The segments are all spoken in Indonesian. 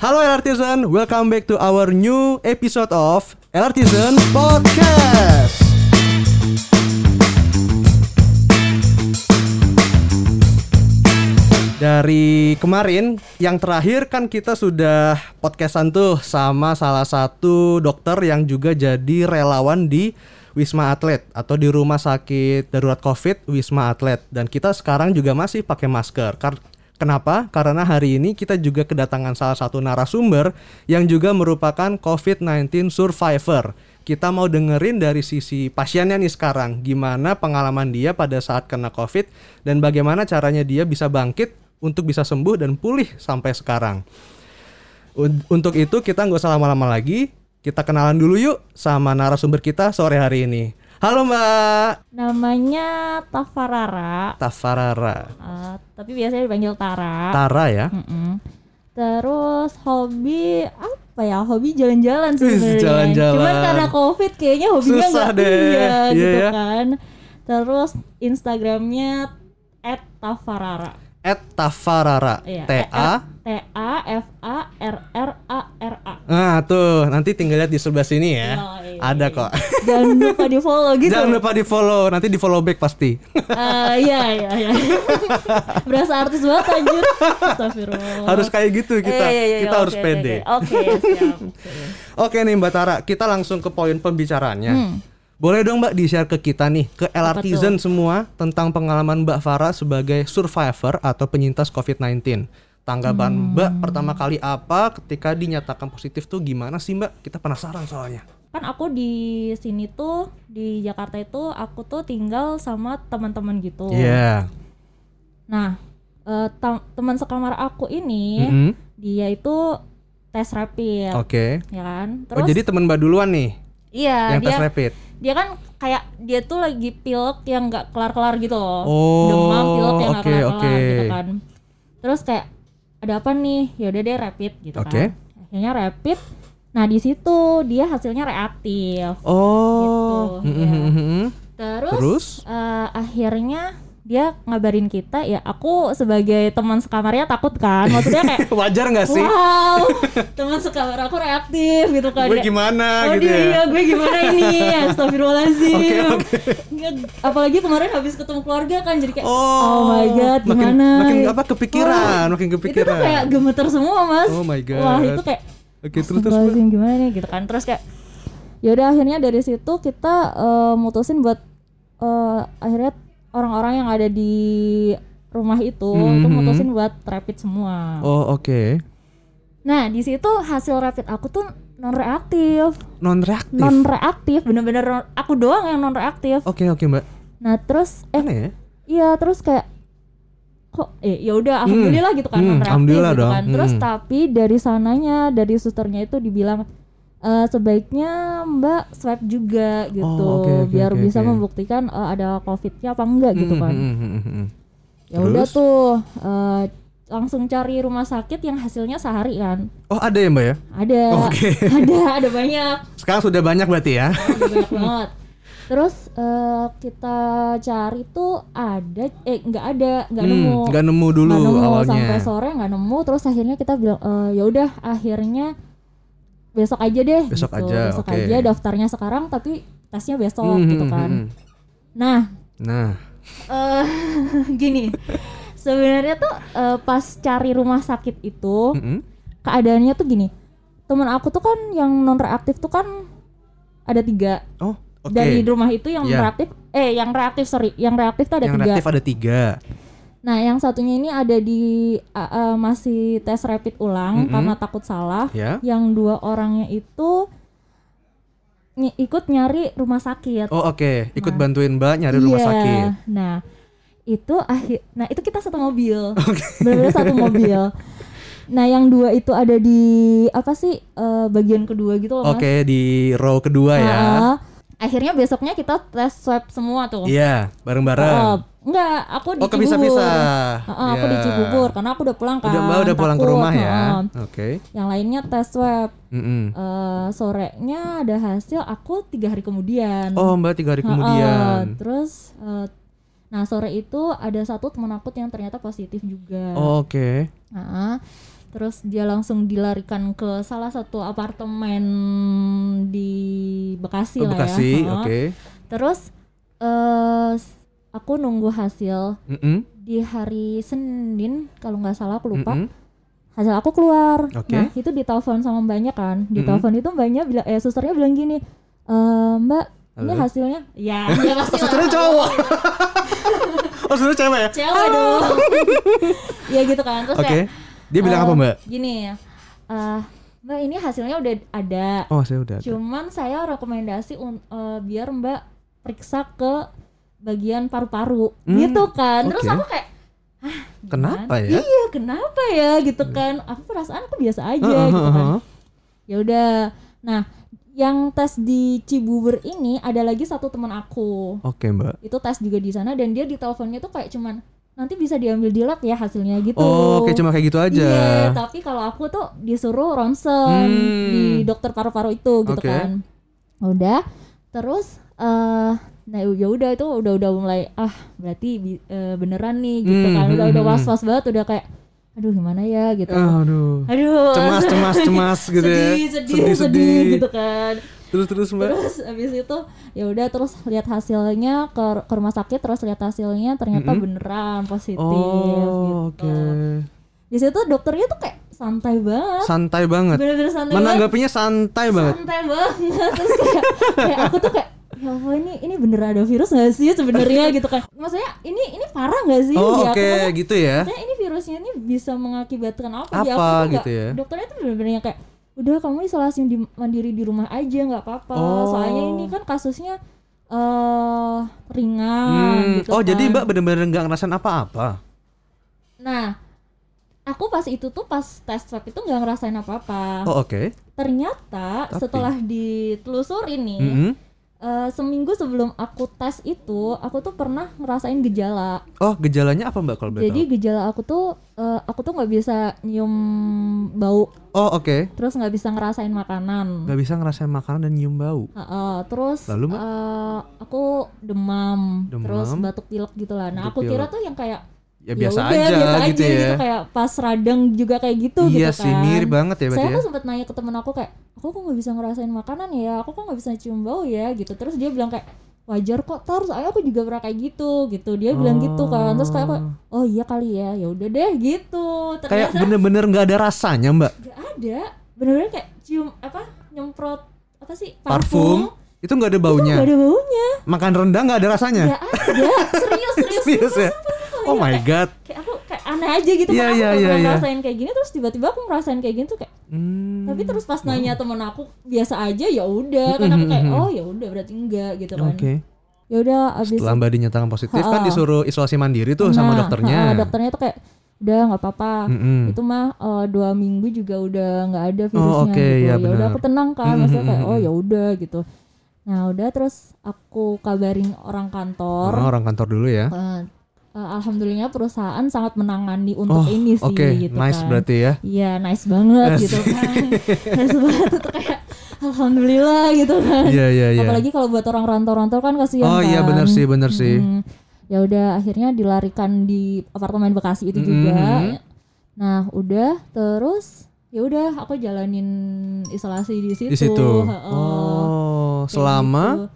Halo LRTizen, welcome back to our new episode of LRTizen Podcast. Dari kemarin yang terakhir kan kita sudah podcastan tuh sama salah satu dokter yang juga jadi relawan di Wisma Atlet atau di rumah sakit darurat Covid Wisma Atlet dan kita sekarang juga masih pakai masker. Kenapa? Karena hari ini kita juga kedatangan salah satu narasumber yang juga merupakan COVID-19 survivor. Kita mau dengerin dari sisi pasiennya nih sekarang, gimana pengalaman dia pada saat kena COVID dan bagaimana caranya dia bisa bangkit untuk bisa sembuh dan pulih sampai sekarang. Un- Untuk itu kita nggak usah lama-lama lagi, kita kenalan dulu yuk sama narasumber kita sore hari ini. Halo Mbak Namanya Tafarara, Tafarara, eh, tapi biasanya dipanggil Tara. Tara ya. Mm-mm. Terus hobi apa ya? Hobi jalan-jalan sebenarnya. jalan-jalan. Cuman karena covid kayaknya hobinya nggak iya Iya gitu ya. kan. Terus Instagramnya @tafarara. At Tafarara, Iya. T A T A F A R R A R A. Nah tuh nanti tinggal lihat di sebelah sini ya. Oh, iya. Ada kok. Jangan lupa di follow gitu. Jangan lupa di follow, nanti di follow back pasti. Eh, iya iya iya. Berasa artis banget anjir. Astagfirullah. harus kayak gitu kita. Eh, iya, iya, kita oke, harus oke, pede. Oke, siap. Oke nih Mbak Tara, kita langsung ke poin pembicaraannya. Hmm. Boleh dong Mbak di-share ke kita nih, ke LRTizen semua tentang pengalaman Mbak Farah sebagai survivor atau penyintas COVID-19. Tanggapan Hmm. Mbak pertama kali apa ketika dinyatakan positif tuh gimana sih Mbak? Kita penasaran soalnya. Kan aku di sini tuh di Jakarta itu aku tuh tinggal sama teman-teman gitu. Iya. Nah, eh, tam- teman sekamar aku ini Mm-mm. dia itu tes rapid, Oke. ya kan? Oh Terus jadi teman Mbak duluan nih iya yang dia tes rapid. dia kan kayak dia tuh lagi pilek yang nggak kelar-kelar gitu loh. Oh, Demam pilek yang nggak oke, kelar-kelar oke. gitu kan. Terus kayak ada apa nih? Ya udah deh rapid gitu Oke. kan. Akhirnya rapid. Nah, di situ dia hasilnya reaktif. Oh. Gitu, Mm-mm, ya. mm-mm. Terus, Terus? eh, akhirnya dia ngabarin kita ya aku sebagai teman sekamarnya takut kan maksudnya kayak Wajar nggak sih? wow teman sekamar aku reaktif gitu kan Gue gimana oh gitu dia, ya? iya, gue gimana ini astagfirullahaladzim oke. Nggak, apalagi kemarin habis ketemu keluarga kan jadi kayak Oh, my god makin- gimana makin apa, kepikiran, Wah, makin itu kepikiran. tuh kayak gemeter semua mas Oh my God. wah itu kayak Oke, terus terus. Astagfirullahaladzim, gimana nih gitu kan terus kayak ya udah akhirnya dari situ kita eh, mutusin buat eh, akhirnya orang-orang yang ada di rumah itu Mhm. tuh mutusin buat rapid semua. Oh, oke. Nah di situ hasil rapid aku tuh non reaktif, Non reaktif. non reaktif bener-bener aku doang yang non reaktif. Oke, oke, Mbak. Nah terus eh Aneh ya? iya terus kayak kok eh ya udah alhamdulillah gitu kan Hmm, non reaktif alhamdulillah gitu dong. kan. Terus Hmm. tapi dari sananya dari susternya itu dibilang eh, sebaiknya Mbak swab juga gitu Oh, oke, oke, biar oke, bisa oke. membuktikan eh, ada covidnya apa enggak gitu Hmm, kan. hmm, hmm. Ya udah tuh eh, langsung cari rumah sakit yang hasilnya sehari kan. Oh, ada ya, Mbak ya? Ada. Oke. Ada, ada banyak. Sekarang sudah banyak berarti ya? Ada banyak banget. Terus eh, kita cari tuh ada eh nggak ada, nggak Hmm, nemu. nggak nemu dulu Nggak nemu awalnya. sampai sore nggak nemu terus akhirnya kita bilang "Eh, ya udah akhirnya besok aja deh Besok gitu. aja, besok oke. aja daftarnya sekarang tapi tesnya besok Hmm, gitu hmm, kan hmm. nah Nah, eh gini sebenarnya tuh eh, pas cari rumah sakit itu hmm, hmm. keadaannya tuh gini teman aku tuh kan yang non reaktif tuh kan ada tiga oh, oke. dari rumah itu yang Iya. reaktif eh yang reaktif sorry yang reaktif tuh ada Yang tiga reaktif ada tiga. Nah, yang satunya ini ada di uh, uh, masih tes rapid ulang Mm-mm. karena takut salah. Ya. Yang dua orangnya itu ny- ikut nyari rumah sakit. Oh, oke. Ikut Nah. bantuin Mbak nyari rumah Iya. sakit. Nah, itu akhir nah itu kita satu mobil. Benar-benar satu mobil. Nah, yang dua itu ada di apa sih uh, bagian kedua gitu loh. Oke, di row kedua ya. Akhirnya besoknya kita tes swab semua tuh. Iya, bareng-bareng. Oh, enggak, aku di Oh, Cibubur. kepisah-pisah. Heeh, aku di Iya. Cibubur karena aku udah pulang kan. Udah Mbak udah pulang ke rumah ya. heeh. Oke. Yang lainnya tes swab. Mm-mm. Eh, sorenya ada hasil aku tiga hari kemudian. Oh, Mbak tiga hari kemudian. terus, eh, nah sore itu ada satu teman aku yang ternyata positif juga. Oh, oke. Nah, terus dia langsung dilarikan ke salah satu apartemen di Bekasi Oh, lah Bekasi, ya oke. Heeh. terus eh aku nunggu hasil Mm-mm, di hari Senin kalau nggak salah aku lupa mm-mm. hasil aku keluar Oke. nah itu ditelepon sama mbaknya kan ditelepon itu mbaknya bilang eh susternya bilang gini "Eh, mbak ini Halo? hasilnya ya ya pasti lah. Sebenarnya cowok. oh sebenarnya cewek ya? cewek dong ya gitu kan terus Oke. kayak Dia bilang eh, apa mbak? gini ya eh, mbak ini hasilnya udah ada Oh saya udah. ada. cuman saya rekomendasi eh, biar mbak periksa ke bagian paru-paru Hmm, gitu kan terus oke. aku kayak ah? Kenapa ya? iya kenapa ya gitu kan aku perasaan aku biasa aja Heeh, gitu kan ya udah nah yang tes di Cibubur ini ada lagi satu teman aku Oke mbak. itu tes juga di sana dan dia di teleponnya tuh kayak cuman nanti bisa diambil di lab ya hasilnya gitu Oh oke cuma kayak gitu aja. Iya, tapi kalau aku tuh disuruh ronsen Hmm. di dokter paru-paru itu gitu Oke. kan. Udah, terus eh nah ya udah itu udah udah mulai ah berarti eh, beneran nih gitu Hmm, kan. Udah hmm, udah hmm. was-was banget udah kayak aduh gimana ya gitu. Aduh. Aduh. Cemas cemas cemas gitu ya. sedih, sedih, sedih, gitu kan. Terus terus mbak. Terus abis itu ya udah terus lihat hasilnya ke, ke rumah sakit terus lihat hasilnya ternyata Mm-mm. beneran positif Oh gitu. oke. Di situ dokternya tuh kayak santai banget. Santai banget. Bener-bener santai banget. Menanggapinya santai banget. Santai banget. Terus kayak, kayak aku tuh kayak ya Allah ini ini bener ada virus gak sih sebenarnya gitu kan. Maksudnya ini ini parah gak sih Oh di aku? oke Karena gitu ya. Maksudnya ini virusnya ini bisa mengakibatkan apa, di Apa aku tuh gitu ya? Dokternya tuh bener-bener yang kayak udah kamu isolasi di mandiri di rumah aja nggak apa-apa. Oh. Soalnya ini kan kasusnya eh ringan Hmm, gitu oh jadi kan. mbak bener-bener nggak ngerasain apa-apa. Nah, aku pas itu tuh pas tes swab itu nggak ngerasain apa-apa. Oh oke. Ternyata Tapi- setelah ditelusuri nih, Mm-mm. Eh, seminggu sebelum aku tes itu, aku tuh pernah ngerasain gejala. Oh gejalanya apa mbak kalau boleh Jadi tahu? gejala aku tuh, eh, aku tuh nggak bisa nyium bau, Oh oke. terus nggak bisa ngerasain makanan. Nggak bisa ngerasain makanan dan nyium bau. Heeh, terus Lalu, Mbak? eh, aku demam, Demam. terus batuk pilek gitu lah. Nah Batuk aku kira pilek. tuh yang kayak Ya biasa udah, aja biasa gitu aja ya. kayak pas radang juga kayak gitu iya gitu sih kan. mirip banget ya saya ya. sempat nanya ke temen aku kayak aku kok nggak bisa ngerasain makanan ya? Aku kok nggak bisa cium bau ya? Gitu. Terus dia bilang kayak wajar kok tar soalnya aku juga pernah kayak gitu. Gitu. Dia bilang gitu kan. Terus kayak aku, oh iya kali ya ya udah deh gitu. Kayak ternyata bener-bener nggak ada rasanya mbak. nggak ada. Bener-bener kayak cium apa nyemprot apa sih Parfum. parfum itu nggak ada baunya. ada baunya Makan rendang nggak ada rasanya. nggak ada serius serius Serius ya? Oh my god. kayak aku kayak aneh aja gitu Iya, kan aku iya, nggak iya, iya. ngerasain kayak gini terus tiba-tiba aku ngerasain kayak gini tuh kayak Hmm. tapi terus pas nanya temen aku biasa aja ya udah kan aku kayak oh ya udah berarti enggak gitu kan Oke. ya udah abis Setelah mbak dinyatakan positif kan Ha-ha. disuruh isolasi mandiri tuh sama Nah, dokternya. ha, dokternya tuh kayak udah nggak apa-apa Mm-mm. itu mah eh, dua minggu juga udah nggak ada virusnya Oh, oke, gitu ya ya udah aku tenang kan Mm, maksudnya mm, kayak mm, oh mm. ya udah gitu nah udah terus aku kabarin orang kantor Oh, orang kantor dulu ya. Eh, eh, alhamdulillah perusahaan sangat menangani untuk Oh, ini sih Oke, gitu nice kan. berarti ya. Iya nice banget gitu kan Nice banget itu kayak Alhamdulillah gitu kan Iya iya iya. Apalagi kalau buat orang rantau-rantau kan kasihan Oh kan iya benar sih benar sih. Mm. Ya udah akhirnya dilarikan di apartemen Bekasi itu juga Mhm. Nah udah terus ya udah aku jalanin isolasi di situ Di situ. Oh, selama gitu.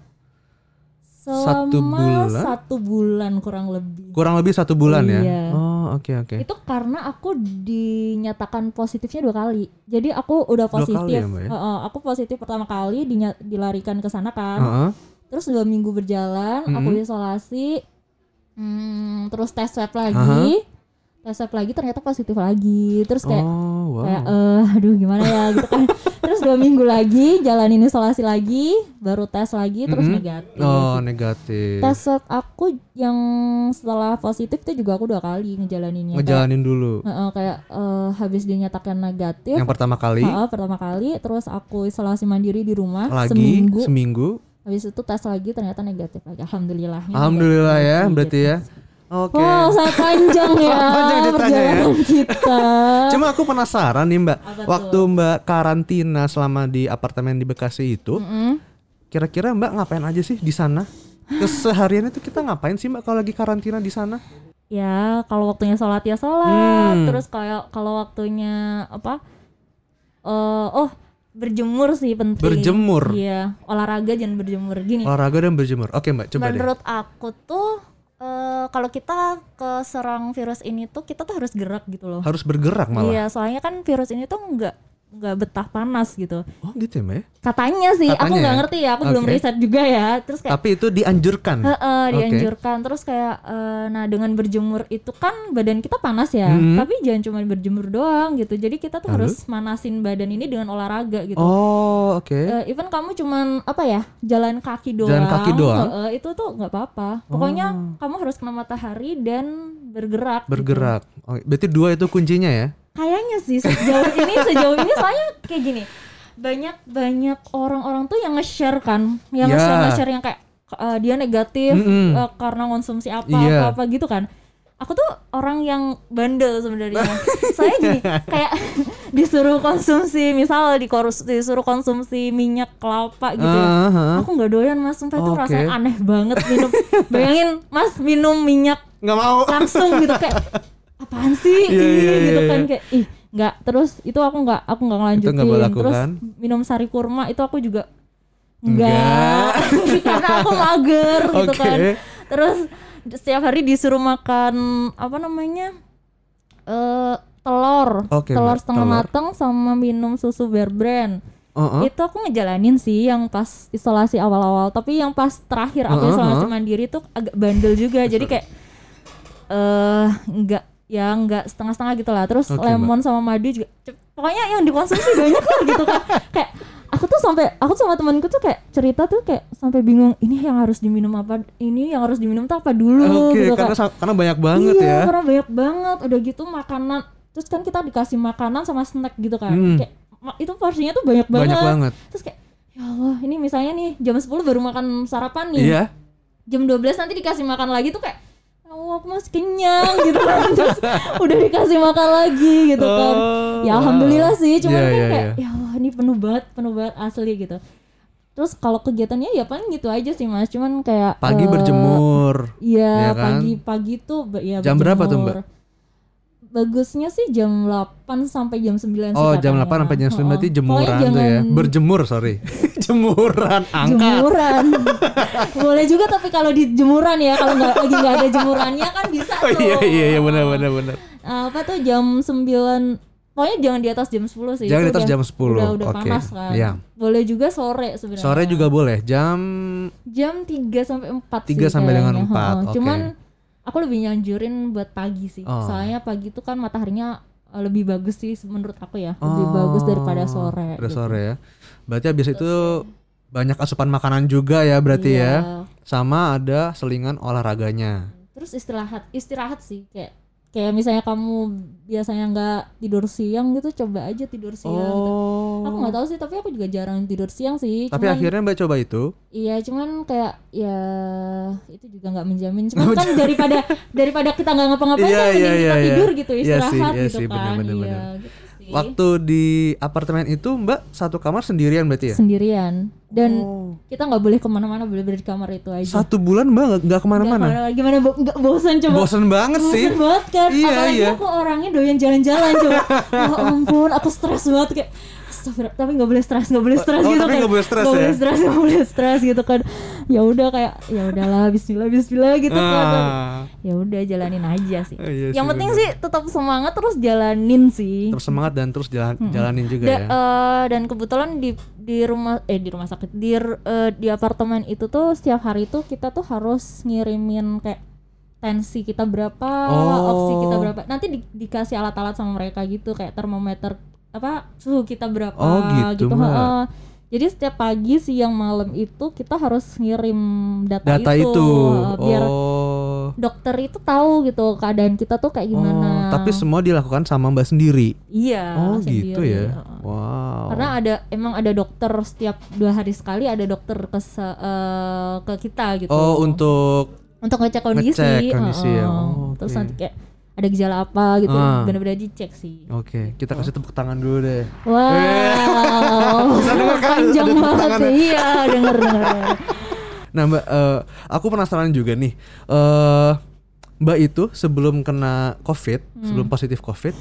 Selama satu bulan? satu bulan kurang lebih kurang lebih satu bulan ya. Iya. Oh oke oke. itu karena aku dinyatakan positifnya dua kali jadi aku udah Dua kali positif ya, Mbak, ya? Heeh, aku positif pertama kali dilarikan ke sana kan Heeh. terus dua minggu berjalan aku Mhm. isolasi hmm, terus tes swab lagi Aha. Tes swab lagi ternyata positif lagi terus kayak Oh wow. kayak eh aduh gimana ya gitu kan terus dua minggu lagi jalanin isolasi lagi baru tes lagi terus Mhm. negatif Oh negatif. tes swab aku yang setelah positif itu juga aku dua kali ngejalaninnya Kayak- Ngejalanin dulu. Heeh, kayak eh, habis dinyatakan negatif Yang pertama kali Heeh, pertama kali terus aku isolasi mandiri di rumah lagi seminggu seminggu. habis itu tes lagi ternyata negatif lagi alhamdulillah Alhamdulillah ya berarti ya. Oke. wow sangat panjang ya Panjang ceritanya ya. kita Cuma aku penasaran nih Mbak, Apa tuh? waktu Mbak karantina selama di apartemen di Bekasi itu, Mm-mm. kira-kira Mbak ngapain aja sih di sana? Kesehariannya tuh kita ngapain sih Mbak kalau lagi karantina di sana? ya kalau waktunya sholat ya sholat Hmm. terus kayak kalau waktunya apa eh oh berjemur sih penting Berjemur? iya olahraga jangan berjemur gini Olahraga dan berjemur. Oke mbak, coba deh. menurut aku tuh eh kalau kita keserang virus ini tuh kita tuh harus gerak gitu loh Harus bergerak malah. iya soalnya kan virus ini tuh nggak nggak betah panas gitu Oh gitu ya ya? katanya sih aku Katanya nggak ya? ngerti ya aku belum Oke. riset juga ya terus kayak Tapi itu dianjurkan. Heeh, dianjurkan terus kayak eh, nah dengan berjemur itu kan badan kita panas ya Mhm. tapi jangan cuma berjemur doang gitu jadi kita tuh Lalu? harus manasin badan ini dengan olahraga gitu Oh oke. Eh, even kamu cuman apa ya jalan kaki doang Jalan kaki doang? Oh. heeh, itu tuh nggak apa-apa pokoknya kamu harus kena matahari dan bergerak gitu. Bergerak. Oh, berarti dua itu kuncinya ya? Kayaknya sih sejauh ini sejauh ini soalnya kayak gini banyak banyak orang-orang tuh yang nge-share kan yang Ya. nge-share nge-share yang kayak eh, dia negatif Mm-mm. eh, karena konsumsi apa Iya. apa apa gitu kan aku tuh orang yang bandel sebenarnya saya gini kayak disuruh konsumsi misal dikorus- disuruh konsumsi minyak kelapa gitu ya Ah, ah. aku nggak doyan mas sumpah itu Oke. rasanya aneh banget minum bayangin mas minum minyak Nggak mau. langsung gitu kayak apaan sih Iya, Ih, iya, gitu iya, kan iya. kayak ih nggak terus itu aku nggak aku nggak ngelanjutin nggak boleh terus minum sari kurma itu aku juga Enggak. enggak karena aku mager gitu Oke. kan terus setiap hari disuruh makan apa namanya eh telur Oke, telur setengah telur. matang sama minum susu bear brand oh. itu aku ngejalanin sih yang pas isolasi awal-awal tapi yang pas terakhir aku Heeh, isolasi heeh. mandiri tuh agak bandel juga jadi kayak eh enggak ya enggak setengah-setengah gitu lah terus Oke, lemon sama madu juga pokoknya yang dikonsumsi banyak lah gitu kan kayak aku tuh sampai aku sama temanku tuh kayak cerita tuh kayak sampai bingung ini yang harus diminum apa ini yang harus diminum tuh apa dulu Oke, gitu karena kan karena banyak banget iya, ya. karena banyak banget udah gitu makanan terus kan kita dikasih makanan sama snack gitu kan Hmm. kayak itu porsinya tuh banyak banget Banyak banget. terus kayak ya Allah ini misalnya nih jam 10 baru makan sarapan nih Iya. jam 12 nanti dikasih makan lagi tuh kayak oh aku masih kenyang gitu kan terus udah dikasih makan lagi gitu kan Oh, ya alhamdulillah sih cuman Iya, kan iya, kayak iya. ya Allah ini penuh banget penuh banget asli gitu terus kalau kegiatannya ya paling gitu aja sih mas cuman kayak Pagi eh, berjemur. Iya, Iya kan? pagi-pagi tuh ba- ya Jam berapa tuh, berjemur. Bagusnya sih jam 8 sampai jam 9 sih Oh, jam katanya. 8 sampai jam 9 berarti Heeh. jemuran Pokoknya tuh ya. jangan Berjemur, sorry. jemuran angkat. Jemuran. Boleh juga tapi kalau di jemuran ya, kalau nggak lagi nggak ada jemurannya kan bisa Oh tuh. iya iya iya benar benar benar. Apa tuh jam 9 Pokoknya jangan di atas jam 10 sih. Jangan di atas udah- jam 10. Udah udah Oke. panas kan. Iya. Boleh juga sore sebenarnya. Sore juga boleh. Jam jam 3 sampai 4 3 sih sampai dengan kayaknya. 4, Heeh. oke. Cuman aku lebih nyanjurin buat pagi sih. Oh. Soalnya pagi itu kan mataharinya eh, lebih bagus sih menurut aku ya. Lebih Oh, bagus daripada sore. Pada gitu. sore ya. Berarti habis itu banyak asupan makanan juga ya berarti Iya. ya. Sama ada selingan olahraganya. Terus istirahat, istirahat sih kayak kayak misalnya kamu biasanya nggak tidur siang gitu, coba aja tidur siang gitu. Oh. Aku nggak tahu sih, tapi aku juga jarang tidur siang sih. Tapi Cuman- akhirnya Mbak coba itu. Iya, cuman kayak ya itu juga nggak menjamin. Cuman kan daripada daripada kita nggak ngapa-ngapain Iya, kan mending iya, kita iya, iya. tidur gitu, Iya istirahat sih, iya gitu sih, kan. benar, benar, iya, gitu sih. Waktu di apartemen itu Mbak satu kamar sendirian berarti ya? sendirian dan Oh. kita nggak boleh ke mana-mana, boleh berada di kamar itu aja. Satu bulan Mbak nggak- ke mana-mana? Gimana bo- nggak bosan coba? Bosen banget sih. Bosan banget kan Iya, Apalagi iya. aku orangnya doyan jalan-jalan coba Ya ampun aku stres banget kayak Astagfirullah, tapi nggak boleh stres, nggak boleh stres Oh, gitu tapi kan. nggak boleh stres Nggak ya? boleh stres, nggak boleh stres gitu kan. Ya udah kayak ya udahlah Bismillah Bismillah gitu kan. Ah. Ya udah jalanin aja sih. Oh, iya Yang sih, penting bener. sih tetap semangat terus jalanin sih. Terus semangat dan terus jalan, jalanin juga Da- ya. eh, dan kebetulan di di rumah eh di rumah sakit di eh, di apartemen itu tuh setiap hari tuh kita tuh harus ngirimin kayak tensi kita berapa, Oh. oksi kita berapa. Nanti di- dikasih alat-alat sama mereka gitu kayak termometer apa suhu kita berapa Oh, gitu, Mbak. heeh. Jadi setiap pagi, siang, malam itu kita harus ngirim data, Data itu. heeh, biar oh. dokter itu tahu gitu keadaan kita tuh kayak gimana. Oh, tapi semua dilakukan sama Mbak sendiri. iya, oh, sendiri, gitu ya. Wow. Karena ada emang ada dokter setiap dua hari sekali ada dokter ke eh, ke kita gitu. Oh, untuk untuk ngecek kondisi. ngecek kondisi ya. heeh. Oh, Terus oke. nanti kayak ada gejala apa gitu, Ah. benar-benar dicek sih. Oke, kita kasih tepuk tangan dulu deh. Wow, kan? panjang banget ya. Iya, denger denger. Nah, Mbak, eh, aku penasaran juga nih. Eh Mbak itu sebelum kena COVID, Hmm. sebelum positif COVID,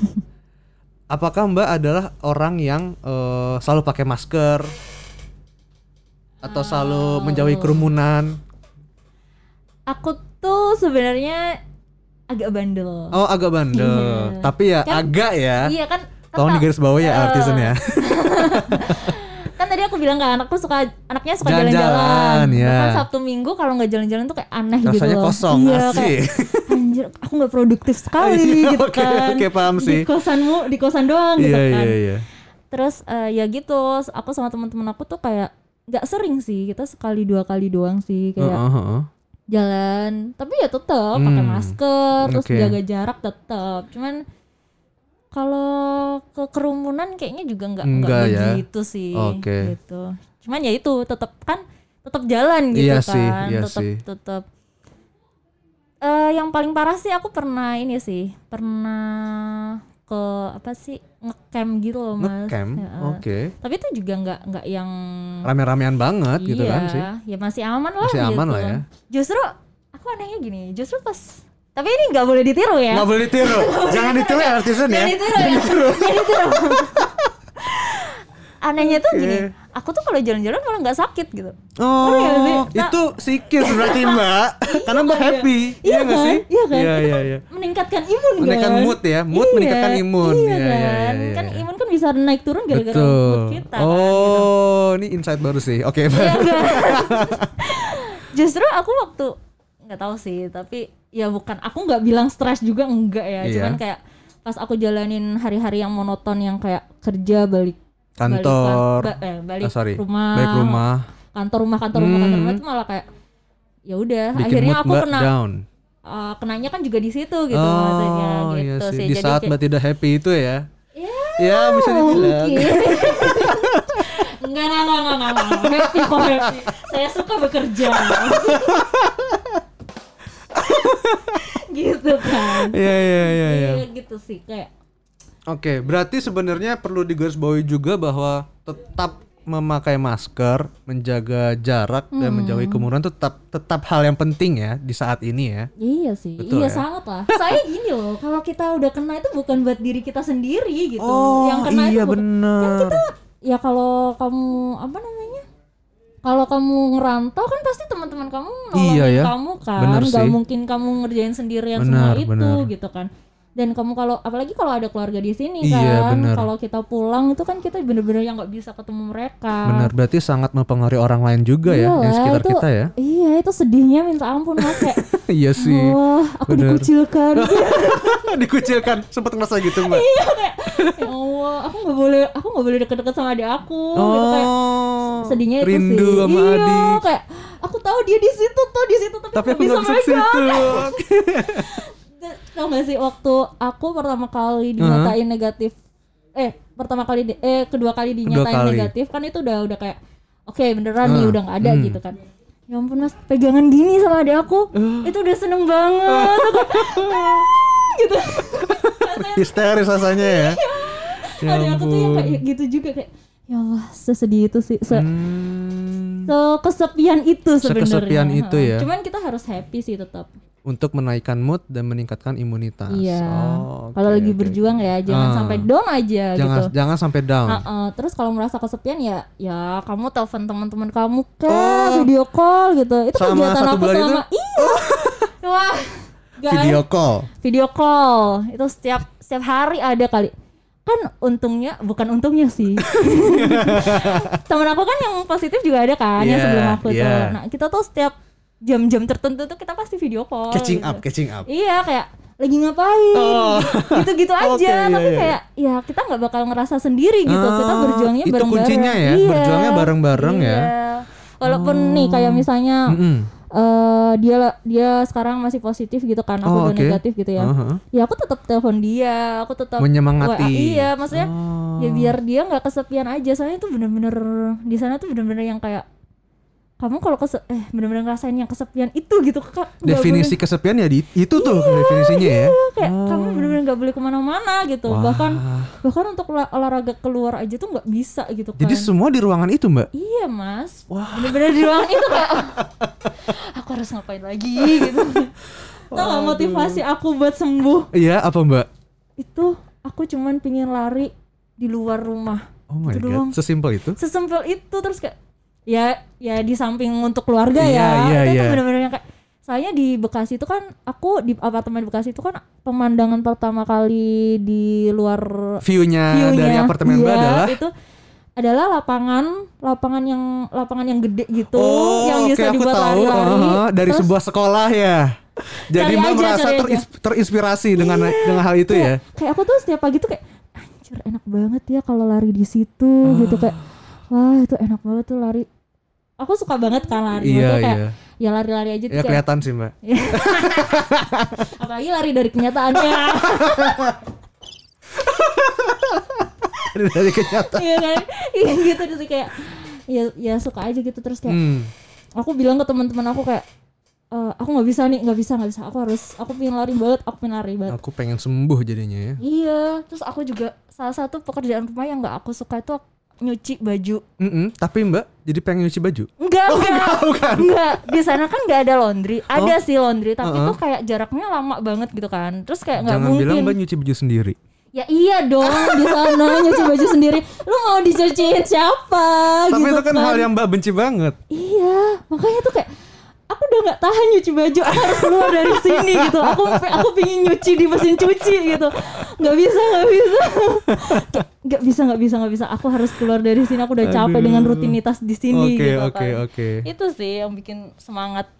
apakah Mbak adalah orang yang eh, selalu pakai masker atau selalu menjauhi kerumunan? Aku tuh sebenarnya agak bandel. Oh, agak bandel. Iya. Tapi ya Kan- agak ya. Iya kan Tolong tetap- digaris bawah ya Eh, artisan ya. kan tadi aku bilang kan anakku suka anaknya suka Jalan-jalan, ya. bahkan sabtu minggu kalau nggak jalan-jalan tuh kayak aneh gitu Rasanya kosong, iya asik. kayak anjir aku nggak produktif sekali Iya, gitu oke, kan oke, paham sih. di kosanmu di kosan doang gitu Iya, kan iya, iya. terus eh, ya gitu aku sama teman-teman aku tuh kayak nggak sering sih kita sekali dua kali doang sih kayak Heeh, heeh. Jalan tapi ya tetap pakai Hmm, masker terus oke. jaga jarak tetap cuman kalau ke kerumunan kayaknya juga nggak nggak Enggak ya. begitu sih Oke. gitu cuman ya itu tetap kan tetap jalan gitu Iya kan sih, iya tetap sih. tetap Eh, yang paling parah sih aku pernah ini sih pernah ke apa sih ngecamp gitu loh mas Ngecamp, Ya, oke. tapi itu juga nggak nggak yang Rame-ramean banget gitu iya, kan sih. ya masih aman lah Masih aman gitu. lah ya. Justru aku anehnya gini, justru pas tapi ini nggak boleh ditiru ya. Nggak boleh ditiru. Jangan ditiru ya artisan ya. Jangan ditiru ya. Jangan ditiru. Anehnya tuh gini, aku tuh kalau jalan-jalan malah nggak sakit gitu. Oh, nggak sih? Nah- itu psikis berarti Mbak. Karena Mbak happy. Iya nggak kan? sih? Iya kan? Iya, Itu iya, iya. Meningkatkan imun Menaikkan kan. mood ya, mood Iya, meningkatkan imun. Iya, Iya, iya, kan? iya, Kan iya. imun kan bisa naik turun gara-gara mood kita kan. gitu. Oh, ini insight baru sih. Oke, Iya Mbak. enggak. Justru aku waktu nggak tahu sih, tapi ya bukan aku nggak bilang stres juga enggak ya. Iya. Cuman kayak pas aku jalanin hari-hari yang monoton yang kayak kerja balik Kantor. balik, ba- eh, balik Ah, sorry. rumah, Baik rumah. kantor rumah kantor rumah kantor rumah Hmm. itu malah kayak ya udah akhirnya aku kena down. uh, kenanya kan juga di situ gitu oh, maksudnya gitu iya sih. sih. Di Jadi saat Mbak tidak happy itu ya. Ya, Ya, bisa dibilang. enggak, enggak, enggak, enggak, enggak, enggak. Happy kok happy. Saya suka bekerja. gitu kan. Iya, iya, iya, iya. Iya gitu sih kayak Oke, berarti sebenarnya perlu digarisbawahi juga bahwa tetap memakai masker, menjaga jarak dan Hmm. menjauhi kerumunan tetap tetap hal yang penting ya di saat ini ya. Iya sih, Betul iya ya? sangat lah. Saya gini loh, kalau kita udah kena itu bukan buat diri kita sendiri gitu. yang kena iya itu bukan- bener. ya kalau kamu apa namanya? Kalau kamu ngerantau kan pasti teman-teman kamu nolongin Iya ya, kamu kan, bener nggak mungkin kamu ngerjain sendirian Benar, semua itu benar. gitu kan. Dan kamu kalau apalagi kalau ada keluarga di sini Iya, kan, kalau kita pulang itu kan kita bener-bener yang nggak bisa ketemu mereka. Benar, berarti sangat mempengaruhi orang lain juga ya, yang Iyalah, sekitar itu- kita ya. Iya itu sedihnya minta ampun mas kayak iya sih. Wah, aku bener. dikucilkan. Dikucilkan, sempat ngerasa gitu mbak. Iya kayak ya Allah, aku nggak boleh, aku nggak boleh deket-deket sama adik aku. gitu kayak Oh, sedihnya itu rindu sih. sama iya, adik. kayak aku tahu dia di situ tuh di situ tapi, Tapi aku bisa ke megang. situ. Tau gak sih waktu aku pertama kali dinyatain negatif, eh pertama kali di- eh kedua kali dinyatain kali. negatif kan itu udah udah kayak oke beneran nih Ah, udah nggak ada hmm. gitu kan. Ya ampun mas, pegangan gini sama adik aku, Uh. itu udah seneng banget. gitu. Histeris rasanya ya. Ya adik aku tuh yang kayak gitu juga kayak ya Allah sesedih itu sih se Hmm, kesepian itu sebenarnya Sekesepian itu ya. cuman kita harus happy sih tetap untuk menaikkan mood dan meningkatkan imunitas. iya Oh, oke, kalau lagi oke, berjuang ya jangan Ah. sampai down aja jangan gitu jangan sampai down. Ha-ha. terus kalau merasa kesepian ya ya kamu telepon teman-teman kamu ke Oh. video call gitu itu Selama kegiatan satu aku bulan selama iya wah guys, Video call. video call itu setiap setiap hari ada kali kan untungnya bukan untungnya sih temen aku kan yang positif juga ada kan yang Yeah, sebelum aku tuh yeah. nah kita tuh setiap jam-jam tertentu tuh kita pasti video call Catching gitu. up, catching up. iya kayak lagi ngapain Oh. gitu-gitu aja Oke, iya, tapi iya. kayak ya kita nggak bakal ngerasa sendiri gitu kita Ah, berjuangnya itu bareng-bareng kuncinya ya, Iya, berjuangnya bareng-bareng ya. iya. walaupun nih kayak misalnya Mm-mm. eh dia dia sekarang masih positif gitu kan aku Oh, udah oke. negatif gitu ya Uh-huh. ya aku tetap telepon dia aku tetap Menyemangati. WA, iya maksudnya Oh. ya biar dia nggak kesepian aja soalnya itu bener-bener di sana tuh bener-bener yang kayak kamu kalau kese eh bener-bener ngerasain yang kesepian itu gitu kak definisi kesepian ya di itu tuh definisinya ya. boleh- kayak kamu bener-bener nggak boleh ke mana-mana gitu Wah. bahkan bahkan untuk olah- olahraga keluar aja tuh nggak bisa gitu kan Jadi semua di ruangan itu, Mbak. iya mas Wah. bener-bener di ruangan itu kayak aku harus ngapain lagi gitu Tau gak motivasi aku buat sembuh Iya, apa Mbak? itu aku cuman pingin lari di luar rumah. Oh my god, doang. sesimpel itu? Sesimpel itu terus kayak ya ya di samping untuk keluarga Iya, ya. iya, itu iya. tuh bener-bener yang kayak soalnya di Bekasi itu kan aku di apartemen Bekasi itu kan pemandangan pertama kali di luar View-nya view-nya dari apartemen iya, adalah itu adalah lapangan lapangan yang lapangan yang gede gitu Oh, yang bisa aku dibuat lari-lari uh-huh, dari Terus sebuah sekolah ya. Jadi Mbak aja, merasa teris- terinspirasi dengan dengan hal itu ya. kayak, kayak aku tuh setiap pagi tuh kayak anjir enak banget ya kalau lari di situ Ah. gitu kayak wah itu enak banget tuh lari aku suka banget kan lari Iya, kayak iya. ya lari-lari aja tuh Ya kayak kelihatan sih, Mbak. apalagi lari dari kenyataannya dari kenyataan. iya kan iya gitu terus kayak ya ya suka aja gitu terus kayak Hmm. aku bilang ke teman-teman aku kayak "Eh, aku nggak bisa nih nggak bisa nggak bisa aku harus aku pengen lari banget aku pengen lari banget Aku pengen sembuh jadinya ya. iya terus aku juga salah satu pekerjaan rumah yang nggak aku suka itu nyuci baju Mm-mm, tapi Mbak jadi pengen nyuci baju. Enggak, enggak, bukan. enggak. Di sana kan enggak ada laundry. Ada Oh. sih laundry, tapi Uh-uh. tuh kayak jaraknya lama banget gitu kan. Terus kayak nggak Jangan mungkin. bilang Mbak nyuci baju sendiri. Ya iya dong di sana nyuci baju sendiri. Lu mau dicuciin siapa Tapi gitu itu kan hal yang Mbak benci banget. Iya, makanya tuh kayak aku udah nggak tahan nyuci baju, aku harus keluar dari sini gitu. Aku aku pingin nyuci di mesin cuci gitu. Nggak bisa, nggak bisa. Nggak bisa, nggak bisa, nggak bisa. Aku harus keluar dari sini. Aku udah capek Aduh. dengan rutinitas di sini Oke, gitu oke, kan. oke. Itu sih yang bikin semangat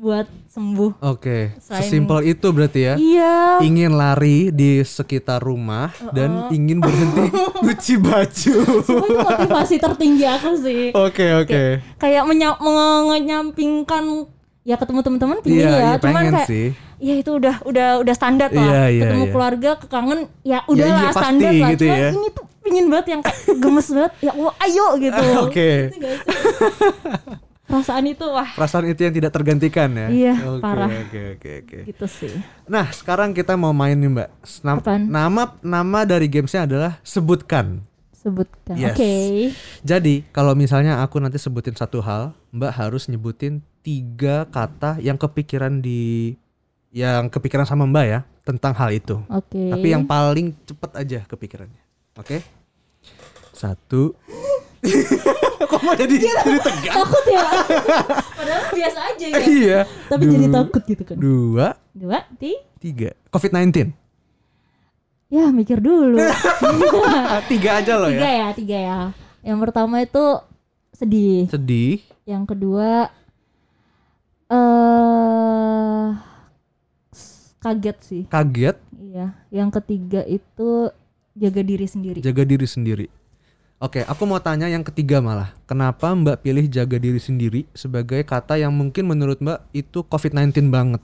buat sembuh. Oke, Selain- sesimpel itu berarti ya. Iya. Ingin lari di sekitar rumah dan ingin berhenti nyuci baju. Semua itu motivasi tertinggi aku sih. Oke, oke. Kayak menya- menyampingkan ya ketemu teman-teman pingin Iya, ya, iya cuman kayak sih. ya itu udah udah udah standar lah. Iya, iya, ketemu iya. keluarga kekangen ya udahlah iya, pasti standar lah. gitu Cuman ya. ini tuh pingin banget yang kayak gemes banget. Ya Allah, ayo gitu. Oke. Gak sih? Perasaan itu wah Perasaan itu yang tidak tergantikan ya. Iya, Oke, parah. Oke, oke, oke. gitu sih. Nah, sekarang kita mau main nih, Mbak. Nam- Apaan? nama nama dari gamesnya adalah sebutkan. Sebutkan. Yes. Oke. Jadi, kalau misalnya aku nanti sebutin satu hal, Mbak harus nyebutin tiga kata yang kepikiran di yang kepikiran sama Mbak ya tentang hal itu. Oke. Tapi yang paling cepet aja kepikirannya. Oke? Satu. Kok mau jadi, jadi tegang? takut ya. Padahal biasa aja ya. iya. Tapi jadi takut gitu kan. Dua, Dua, tiga. tiga. COVID-19. Ya mikir dulu. tiga aja loh tiga ya. ya, tiga ya. Yang pertama itu sedih. Sedih. Yang kedua eh kaget sih. Kaget. Iya. Yang ketiga itu jaga diri sendiri. Jaga diri sendiri. Oke, aku mau tanya yang ketiga malah. Kenapa Mbak pilih jaga diri sendiri sebagai kata yang mungkin menurut Mbak itu COVID-19 banget?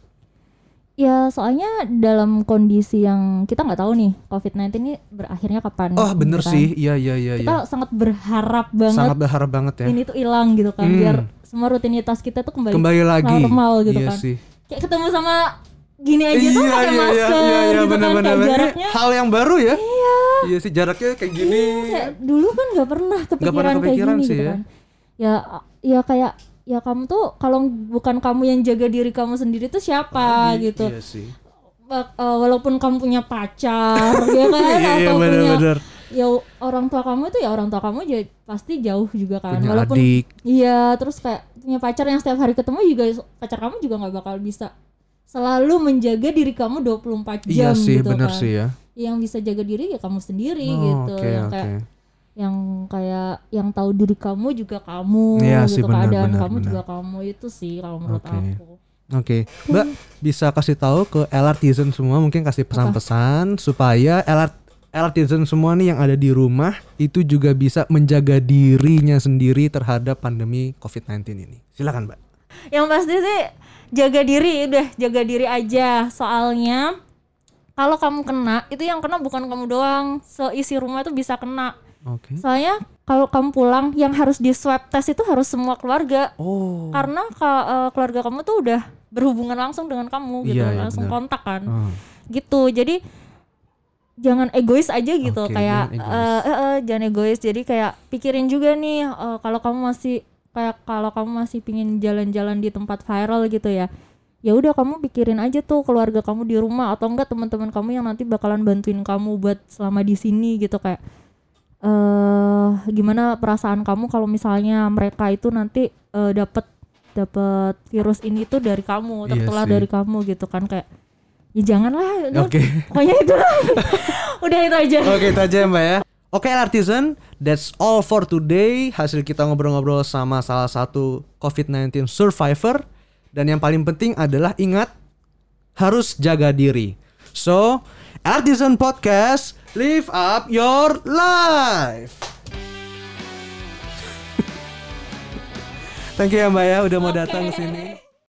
Ya soalnya dalam kondisi yang kita nggak tahu nih COVID-19 ini berakhirnya kapan. Oh, bener gitu kan. sih. Iya, iya, iya, Kita iya. sangat berharap banget Sangat berharap banget ya. ini tuh hilang gitu kan, Hmm. biar semua rutinitas kita tuh kembali, Kembali lagi. normal gitu iya kan. sih. Kayak ketemu sama gini aja tuh pakai masker gitu bener, kan, bener, kayak bener. Jaraknya. hal yang baru ya. Iya. Iya sih jaraknya kayak gini. Kayak dulu kan nggak pernah kepikiran, pernah kepikiran kayak gini sih gitu ya. kan. Ya, ya kayak ya kamu tuh kalau bukan kamu yang jaga diri kamu sendiri tuh siapa Lagi, gitu. Iya sih. Eh, walaupun kamu punya pacar ya kan Iya, iya, atau punya bener-bener. ya orang tua kamu itu ya orang tua kamu ja- pasti jauh juga kan Punya walaupun adik. iya terus kayak punya pacar yang setiap hari ketemu juga pacar kamu juga nggak bakal bisa selalu menjaga diri kamu 24 jam Iya sih, gitu bener kan sih ya. yang bisa jaga diri ya kamu sendiri Oh, gitu Oke, yang oke. kayak yang kayak yang tahu diri kamu juga kamu Iya gitu sih, benar, keadaan benar, kamu benar. juga kamu itu sih kalau menurut Oke. aku Oke, Mbak bisa kasih tahu ke LRTizen semua mungkin kasih pesan-pesan supaya LR LRTizen semua nih yang ada di rumah itu juga bisa menjaga dirinya sendiri terhadap pandemi COVID-19 ini. Silakan, Mbak. yang pasti sih jaga diri udah jaga diri aja soalnya kalau kamu kena itu yang kena bukan kamu doang seisi rumah itu bisa kena Oke. soalnya kalau kamu pulang yang harus di swab test itu harus semua keluarga Oh. karena ka- eh, keluarga kamu tuh udah berhubungan langsung dengan kamu gitu Iya, iya, langsung benar. kontak kan Oh. gitu jadi jangan egois aja gitu Oke, kayak jangan egois. eh, eh, eh, jangan egois jadi kayak pikirin juga nih eh, kalau kamu masih kayak kalau kamu masih pingin jalan-jalan di tempat viral gitu ya ya udah kamu pikirin aja tuh keluarga kamu di rumah atau enggak teman-teman kamu yang nanti bakalan bantuin kamu buat selama di sini gitu kayak eh gimana perasaan kamu kalau misalnya mereka itu nanti eh, dapat dapat virus ini tuh dari kamu Iya tertular sih. dari kamu gitu kan kayak ya janganlah Oke. pokoknya itu udah itu aja Oke itu aja ya, Mbak ya. Oke Artisan, that's all for today. Hasil kita ngobrol-ngobrol sama salah satu COVID-19 survivor. Dan yang paling penting adalah ingat harus jaga diri. So, Artisan Podcast, live up your life. Thank you ya Mbak ya udah mau datang ke sini.